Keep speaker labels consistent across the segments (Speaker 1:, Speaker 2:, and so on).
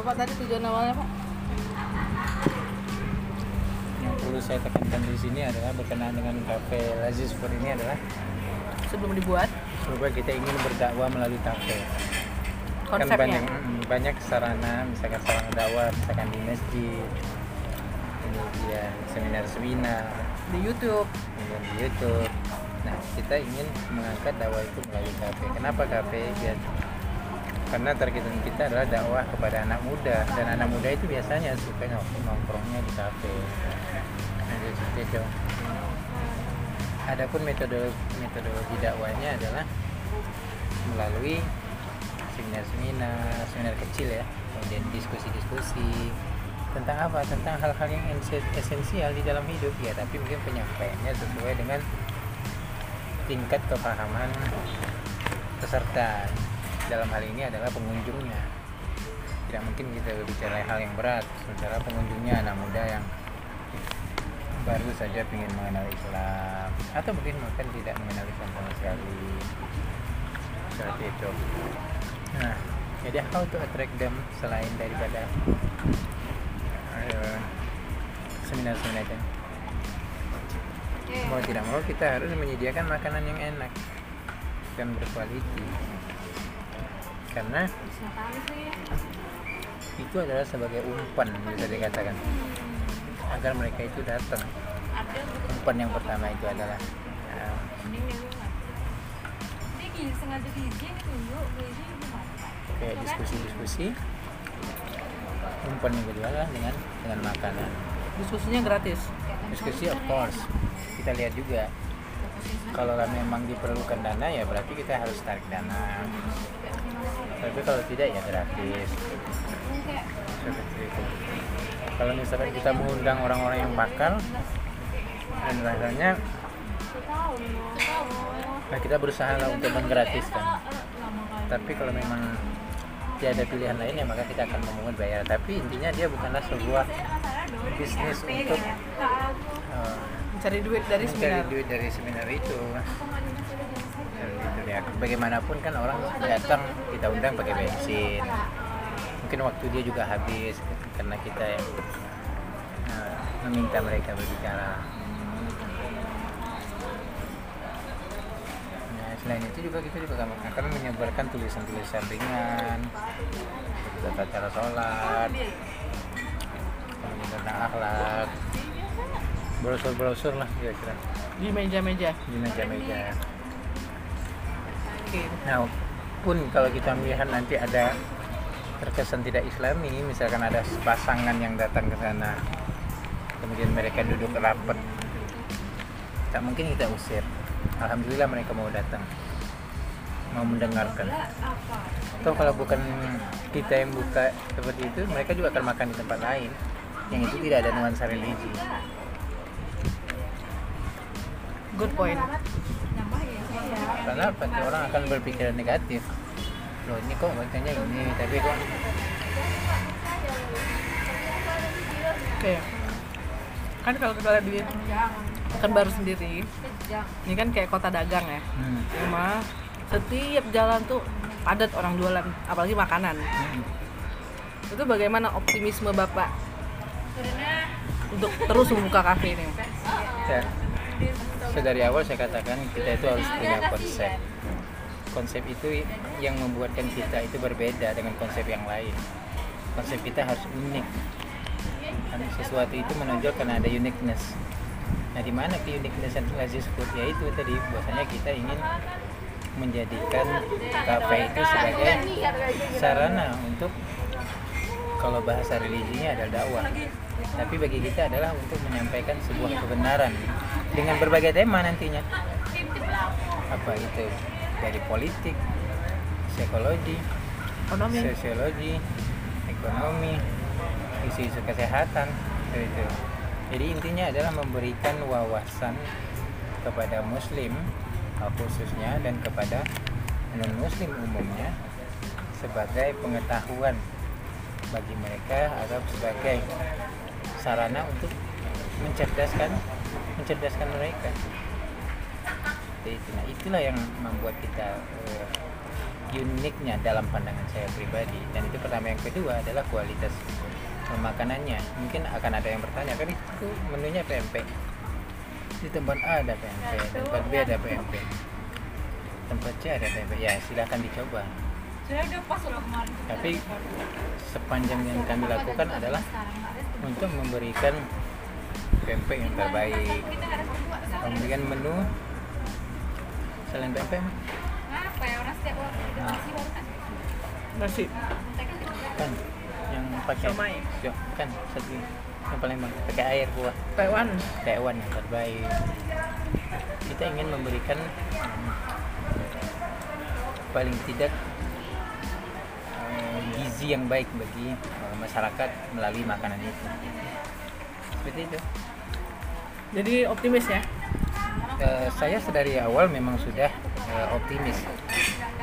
Speaker 1: Bapak tadi tujuan awalnya Pak?
Speaker 2: yang perlu saya tekankan di sini adalah berkenaan dengan kafe Lazis Food ini adalah
Speaker 1: Sebelum dibuat?
Speaker 2: Supaya kita ingin berdakwah melalui kafe. Kan banyak mm, banyak sarana misalkan sarana dakwah misalkan di masjid kemudian seminar-seminar
Speaker 1: di YouTube.
Speaker 2: kemudian di YouTube. Nah kita ingin mengangkat dakwah itu melalui kafe. Kenapa kafe? Biar karena targetan kita adalah dakwah kepada anak muda. Dan anak muda itu biasanya suka nong- nongkrongnya di kafe. Itu. Adapun metode metodologi dakwahnya adalah melalui seminar-seminar seminar kecil ya. Kemudian diskusi-diskusi tentang apa? Tentang hal-hal yang esensial di dalam hidup. Ya tapi mungkin penyampaiannya sesuai dengan tingkat kepahaman peserta dalam hal ini adalah pengunjungnya. Tidak mungkin kita berbicara hal yang berat sementara pengunjungnya anak muda yang baru saja ingin mengenal Islam. Atau mungkin bahkan tidak mengenal Islam sama sekali. Seperti itu. Nah jadi how to attract them selain daripada eh, seminar-seminar itu? Mau tidak mau kita harus menyediakan makanan yang enak dan berkualiti karena itu adalah sebagai umpan bisa dikatakan. Agar mereka itu datang. Umpan yang pertama itu adalah ya, kayak diskusi-diskusi. Umpan yang kedua adalah dengan dengan makanan.
Speaker 1: Diskusinya gratis.
Speaker 2: diskusi of course. Kita lihat juga. Kalau memang diperlukan dana ya berarti kita harus tarik dana tapi kalau tidak ya gratis. Seperti itu kalau misalkan kita mengundang orang-orang yang bakal dan rasanya nah kita berusaha lah untuk menggratiskan. Tapi kalau memang tiada pilihan lain ya maka kita akan memungut bayar. Tapi intinya dia bukanlah sebuah bisnis untuk eh,
Speaker 1: Mencari duit dari
Speaker 2: mencari
Speaker 1: seminar.
Speaker 2: duit dari seminar itu ya. Bagaimanapun kan orang datang kita undang pakai bensin. Mungkin waktu dia juga habis karena kita yang eh, meminta mereka berbicara. Nah, selain itu juga kita juga akan menyebarkan tulisan-tulisan ringan tata cara sholat tentang akhlak. Brosur-brosur lah kira-kira.
Speaker 1: Di meja-meja.
Speaker 2: di meja-meja
Speaker 1: Oke.
Speaker 2: Nah, pun kalau kita melihat nanti ada terkesan tidak islami, misalkan ada pasangan yang datang ke sana, kemudian mereka duduk rapat, tak mungkin kita usir. Alhamdulillah mereka mau datang, mau mendengarkan. Atau kalau bukan kita yang buka seperti itu, mereka juga akan makan di tempat lain, yang itu tidak ada nuansa religi.
Speaker 1: Good point.
Speaker 2: Karena apa? Orang akan berpikiran negatif. Loh ini kok bacanya ini, tapi kok
Speaker 1: Oke. Kan kalau kita lihat di kan baru sendiri, ini kan kayak kota dagang ya.
Speaker 2: hmm.
Speaker 1: Cuma setiap jalan tuh padat orang jualan, apalagi makanan.
Speaker 2: Hmm.
Speaker 1: Itu bagaimana optimisme Bapak untuk terus membuka kafe ini?
Speaker 2: Ya. So, dari awal saya katakan kita itu harus punya konsep. Konsep itu yang membuatkan kita itu berbeda dengan konsep yang lain. Konsep kita harus unik. Kan sesuatu itu menonjol karena ada uniqueness. Nah, di mana keuniqueness Lazis Food yaitu tadi bahwasanya kita ingin menjadikan kafe itu sebagai sarana untuk kalau bahasa religinya adalah dakwah tapi bagi kita adalah untuk menyampaikan sebuah kebenaran dengan berbagai tema nantinya. Apa itu? Dari politik psikologi
Speaker 1: Ekonomi.
Speaker 2: sosiologi ekonomi isu-isu kesehatan itu jadi intinya adalah memberikan wawasan kepada muslim khususnya dan kepada non muslim umumnya sebagai pengetahuan bagi mereka atau sebagai sarana untuk mencerdaskan mencerdaskan mereka. Nah, itulah yang membuat kita eh, uniknya dalam pandangan saya pribadi. Dan itu pertama. Yang kedua adalah kualitas makanannya mungkin akan ada yang bertanya kan itu menunya PMP di tempat A ada PMP tempat B ada PMP tempat C ada PMP ya silahkan dicoba. Tapi sepanjang yang kami lakukan adalah untuk memberikan PMP yang terbaik. Memberikan menu selain PMP
Speaker 3: Apa ya orang setiap orang itu masih baru kan?
Speaker 1: nasi?
Speaker 2: Kan yang pakai
Speaker 1: Siomay.
Speaker 2: Yo, kan satu. Yang paling bagus pakai air buah
Speaker 1: Taiwan
Speaker 2: Taiwan yang terbaik. Kita ingin memberikan mm, paling tidak eh, gizi yang baik bagi eh, masyarakat melalui makanan itu. Seperti itu
Speaker 1: jadi optimis ya?
Speaker 2: Eh, saya sedari awal memang sudah eh, optimis.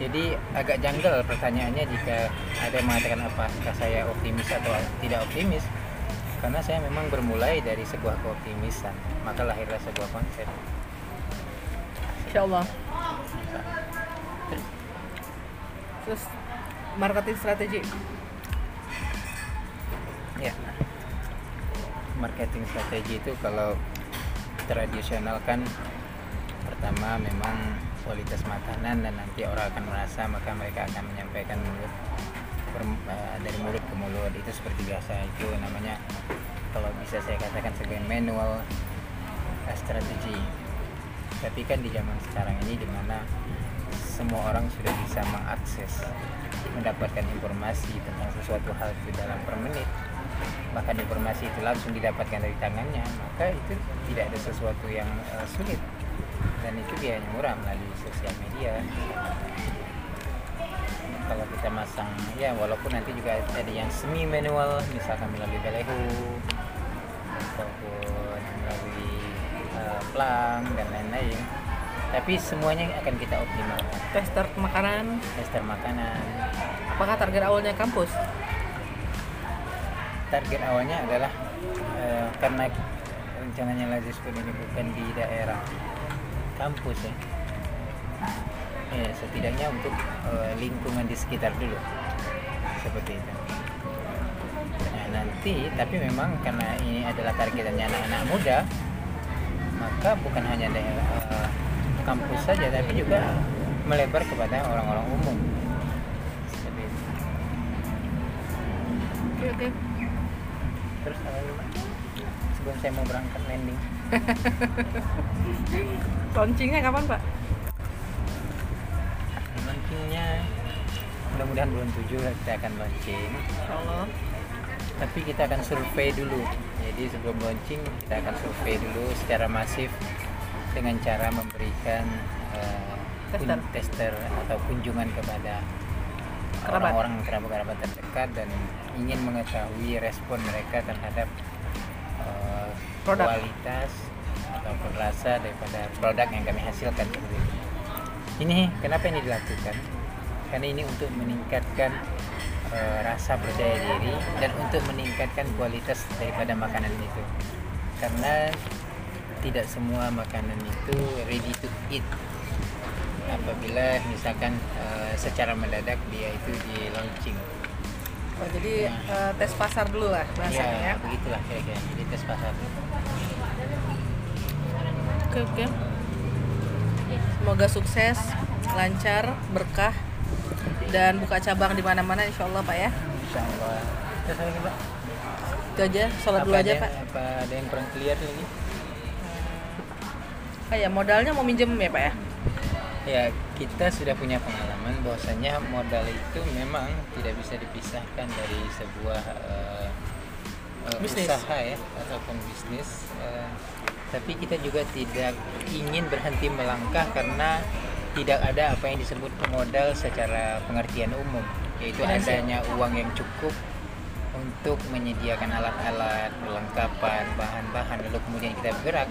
Speaker 2: Jadi agak janggal pertanyaannya jika ada yang mengatakan apakah saya optimis atau tidak optimis. Karena saya memang bermulai dari sebuah keoptimisan. Maka lahirlah sebuah konsep.
Speaker 1: Insya Allah terus marketing strategi?
Speaker 2: Ya. Marketing strategi itu kalau tradisional kan pertama memang kualitas makanan dan nanti orang akan merasa maka mereka akan menyampaikan mulut per- eh, dari mulut ke mulut. Itu seperti biasa itu namanya kalau bisa saya katakan sebagai manual strategi tapi kan di zaman sekarang ini di mana semua orang sudah bisa mengakses mendapatkan informasi tentang sesuatu hal itu dalam per menit bahkan informasi itu langsung didapatkan dari tangannya maka itu tidak ada sesuatu yang eh, sulit. Dan itu biayanya murah melalui sosial media. Kalau kita masang ya walaupun nanti juga ada yang semi manual misalkan melalui belehu ataupun melalui eh, plang dan lain-lain. Tapi semuanya akan kita optimalkan.
Speaker 1: Tester makanan.
Speaker 2: Tester makanan.
Speaker 1: Apakah target awalnya kampus
Speaker 2: target awalnya adalah eh, karena rencananya Lazis pun ini bukan di daerah kampus ya. Ya setidaknya untuk eh, lingkungan di sekitar dulu. Seperti itu. Nah nanti tapi memang karena ini adalah targetannya anak-anak muda maka bukan hanya daerah eh, kampus saja tapi juga melebar kepada orang-orang umum. Seperti itu.
Speaker 1: Oke
Speaker 2: terus apa lagi, Pak? sebelum saya mau berangkat landing
Speaker 1: launchingnya kapan pak
Speaker 2: launchingnya mudah-mudahan bulan 7 kita akan launching
Speaker 1: Insya Allah
Speaker 2: tapi kita akan survei dulu jadi sebelum launching kita akan survei dulu secara masif dengan cara memberikan eh, kun-
Speaker 1: Tester.
Speaker 2: tester atau kunjungan kepada. Orang-orang kerabat-kerabat terdekat dan ingin mengetahui respon mereka terhadap
Speaker 1: Produk.
Speaker 2: kualitas ataupun rasa daripada produk yang kami hasilkan seperti itu. Ini kenapa ini dilakukan? Karena ini untuk meningkatkan eh, rasa percaya diri dan untuk meningkatkan kualitas daripada makanan itu. Karena tidak semua makanan itu ready to eat. Apabila misalkan eh, secara mendadak dia itu di launching.
Speaker 1: oh, jadi eh, tes pasar dulu lah bahasanya ya,
Speaker 2: Ya, begitulah kira-kira. Jadi tes pasar.
Speaker 1: oke oke semoga sukses lancar berkah dan buka cabang di mana-mana Insya Allah pak ya
Speaker 2: Insya Allah. Terus apa lagi, Pak?
Speaker 1: itu aja sholat dulu aja pak
Speaker 2: Apa ada yang kurang clear lagi?
Speaker 1: kayak modalnya mau minjem ya pak ya
Speaker 2: Ya, kita sudah punya pengalaman bahwasanya modal itu memang tidak bisa dipisahkan dari sebuah eh,
Speaker 1: Bisnis.
Speaker 2: usaha ya ataupun bisnis. Eh, tapi kita juga tidak ingin berhenti melangkah karena tidak ada apa yang disebut modal secara pengertian umum, yaitu adanya uang yang cukup untuk menyediakan alat-alat, perlengkapan, bahan-bahan, lalu kemudian kita bergerak.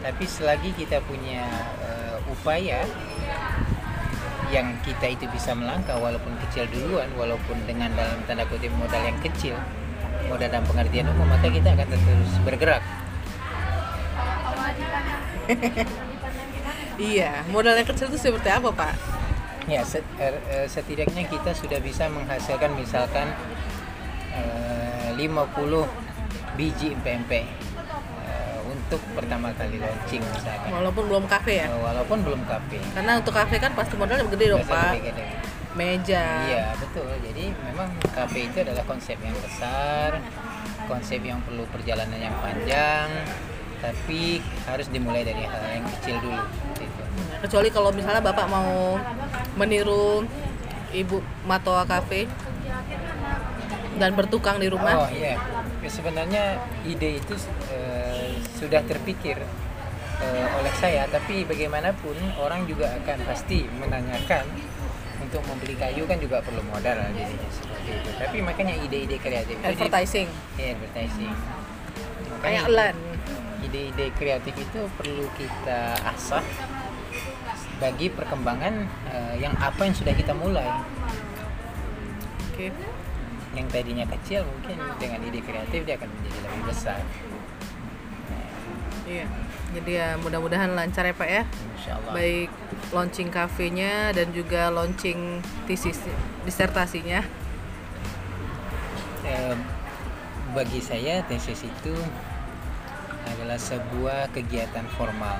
Speaker 2: Tapi selagi kita punya eh, upaya yang kita itu bisa melangkah walaupun kecil duluan, walaupun dengan dalam tanda kutip modal yang kecil, modal dalam pengertian umum, maka kita akan terus bergerak.
Speaker 1: iya modal yang kecil itu seperti apa pak
Speaker 2: ya set- er- eh, setidaknya kita sudah bisa menghasilkan misalkan eh, 50 biji pempek eh, untuk pertama kali launching misalkan
Speaker 1: Walaupun belum kafe ya.
Speaker 2: Eh, walaupun belum kafe
Speaker 1: Karena untuk kafe kan pasti modalnya gede dong, Pak.
Speaker 2: gede.
Speaker 1: Meja.
Speaker 2: Iya betul. Jadi memang kafe itu adalah konsep yang besar, konsep yang perlu perjalanan yang panjang, tapi harus dimulai dari hal yang kecil dulu. Gitu.
Speaker 1: Kecuali kalau misalnya Bapak mau meniru Ibu Matoa Cafe dan bertukang di rumah.
Speaker 2: Oh iya, Ya, sebenarnya ide itu eh, sudah terpikir eh, oleh saya, tapi bagaimanapun orang juga akan pasti menanyakan untuk membeli kayu kan juga perlu modal lah jadinya seperti itu. Tapi makanya ide-ide kreatif itu
Speaker 1: Advertising.
Speaker 2: Iya, advertising.
Speaker 1: Kayak LAN.
Speaker 2: ide-ide kreatif itu perlu kita asah bagi perkembangan eh, yang apa yang sudah kita mulai
Speaker 1: Oke.
Speaker 2: yang tadinya kecil mungkin dengan ide kreatif dia akan menjadi lebih besar
Speaker 1: Iya. Jadi ya mudah-mudahan lancar ya Pak ya.
Speaker 2: Insya Allah
Speaker 1: Baik launching kafenya dan juga launching tesis disertasinya.
Speaker 2: Eh, bagi saya tesis itu adalah sebuah kegiatan formal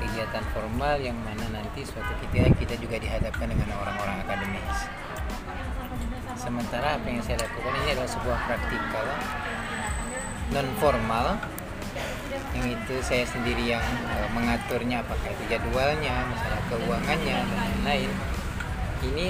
Speaker 2: kegiatan formal yang mana nanti suatu ketika kita juga dihadapkan dengan orang-orang akademis sementara apa yang saya lakukan ini adalah sebuah praktikal non formal yang itu saya sendiri yang eh, mengaturnya apakah itu jadwalnya masalah keuangannya dan lain-lain. Ini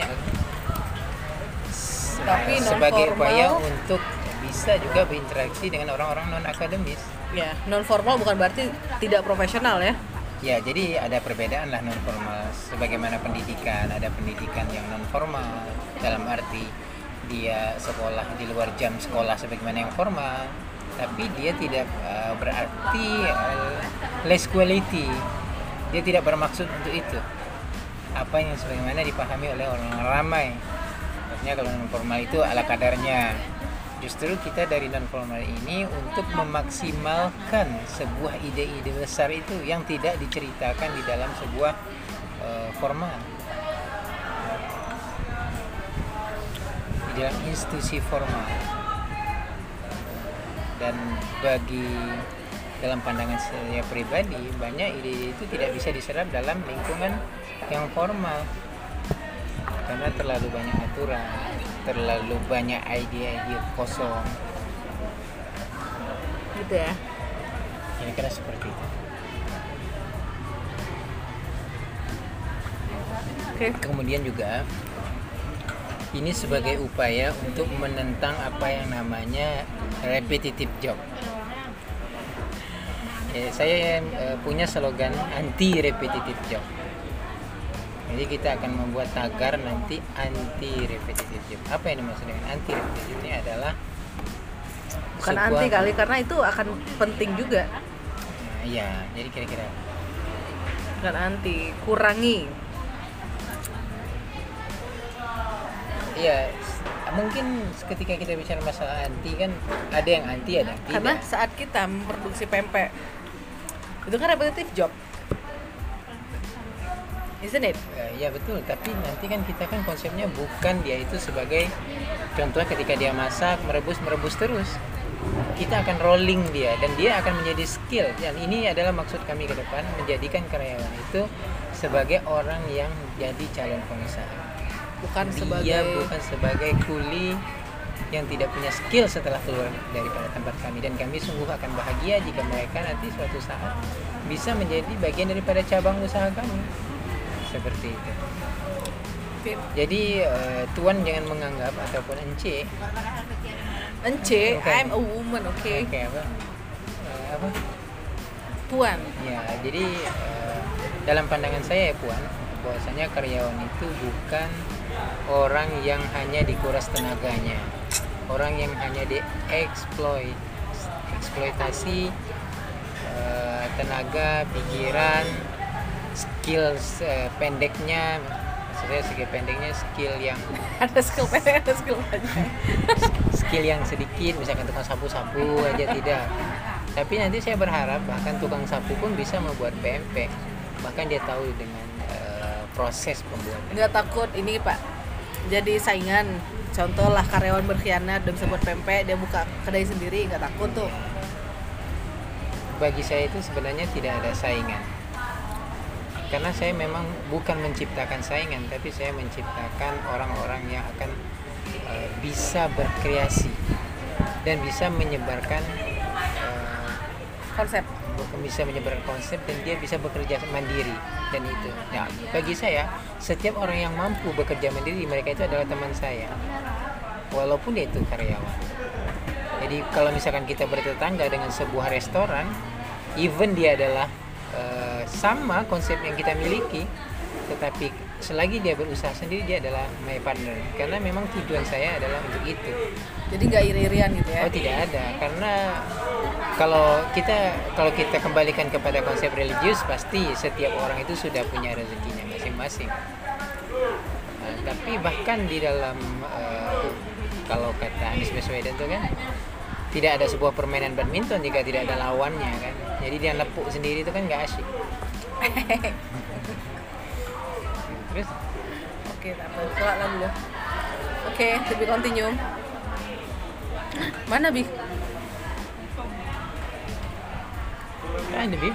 Speaker 2: se-
Speaker 1: Tapi
Speaker 2: sebagai upaya untuk bisa juga berinteraksi dengan orang-orang non akademis
Speaker 1: Ya, non formal bukan berarti tidak profesional ya.
Speaker 2: Ya, jadi ada perbedaan lah non formal. Sebagaimana pendidikan, ada pendidikan yang non formal. Dalam arti dia sekolah di luar jam sekolah sebagaimana yang formal, tapi dia tidak uh, berarti uh, less quality. Dia tidak bermaksud untuk itu. Apa yang sebagaimana dipahami oleh orang ramai. Maksudnya kalau non formal itu ala kadarnya. Justru kita dari non formal ini untuk memaksimalkan sebuah ide-ide besar itu yang tidak diceritakan di dalam sebuah eh, formal. Di dalam institusi formal. Dan bagi dalam pandangan saya pribadi banyak ide itu tidak bisa diserap dalam lingkungan yang formal karena terlalu banyak aturan terlalu banyak ide-ide kosong
Speaker 1: Gitu ya.
Speaker 2: kira-kira seperti itu
Speaker 1: Oke.
Speaker 2: kemudian juga ini sebagai upaya untuk menentang apa yang namanya repetitive job Eh, saya eh, punya slogan anti repetitive job jadi kita akan membuat tagar nanti anti repetitive job apa yang dimaksud dengan anti repetitive ini adalah
Speaker 1: Bukan
Speaker 2: sebuah-
Speaker 1: anti kali karena itu akan penting juga.
Speaker 2: Nah, iya jadi kira-kira
Speaker 1: Bukan anti, kurangi.
Speaker 2: Iya, mungkin ketika kita bicara masalah anti kan ada yang anti ada yang tidak.
Speaker 1: Karena saat kita memproduksi pempek itu kan repetitive job. Isn't it?
Speaker 2: Eh, Iya betul, tapi nanti kan kita kan konsepnya bukan dia itu sebagai contoh ketika dia masak merebus merebus terus. Kita akan rolling dia dan dia akan menjadi skill dan ini adalah maksud kami ke depan menjadikan karyawan itu sebagai orang yang jadi calon pengusaha.
Speaker 1: Bukan
Speaker 2: dia
Speaker 1: sebagai
Speaker 2: bukan sebagai kuli yang tidak punya skill setelah keluar daripada tempat kami. Dan kami sungguh akan bahagia jika mereka nanti suatu saat bisa menjadi bagian daripada cabang usaha kami. Seperti itu. Jadi eh, tuan jangan menganggap ataupun ence
Speaker 1: Ence,
Speaker 2: Bukan.
Speaker 1: I'm a woman, oke.
Speaker 2: kayak apa? Eh, apa?
Speaker 1: Tuan.
Speaker 2: ya jadi eh, dalam pandangan saya ya puan bahwasanya karyawan itu bukan orang yang hanya dikuras tenaganya. Orang yang hanya dieksploit eksploitasi eh, tenaga pikiran skill eh, pendeknya maksudnya skill pendeknya skill yang
Speaker 1: Ada skill pendek, ada skill panjang.
Speaker 2: skill yang sedikit misalkan tukang sapu-sapu aja tidak. Tapi nanti saya berharap bahkan tukang sapu pun bisa membuat PMP bahkan dia tahu dengan eh, proses pembuatan.
Speaker 1: Nggak takut ini pak. Jadi saingan. Contoh lah karyawan berkhianat dan bisa buat pempek dia buka kedai sendiri nggak takut tuh.
Speaker 2: Bagi saya itu sebenarnya tidak ada saingan. Karena saya memang bukan menciptakan saingan tapi saya menciptakan orang-orang yang akan eh, bisa berkreasi dan bisa menyebarkan eh,
Speaker 1: konsep
Speaker 2: bisa menyebarkan konsep dan dia bisa bekerja mandiri. Dan itu. Ya bagi saya setiap orang yang mampu bekerja mandiri mereka itu adalah teman saya. Walaupun dia itu karyawan. Jadi kalau misalkan kita bertetangga dengan sebuah restoran even dia adalah eh, sama konsep yang kita miliki tetapi selagi dia berusaha sendiri dia adalah my partner karena memang tujuan saya adalah untuk itu
Speaker 1: jadi nggak iri-irian gitu ya
Speaker 2: Oh tidak ada karena kalau kita kalau kita kembalikan kepada konsep religius pasti setiap orang itu sudah punya rezekinya masing-masing. Nah, tapi bahkan di dalam eh, kalau kata Anies Baswedan itu kan tidak ada sebuah permainan badminton jika tidak ada lawannya kan. Jadi dia nepuk sendiri itu kan nggak asyik.
Speaker 1: oke tak apa. Sholat lah dulu oke lebih continue. Mana bi
Speaker 2: kan lebih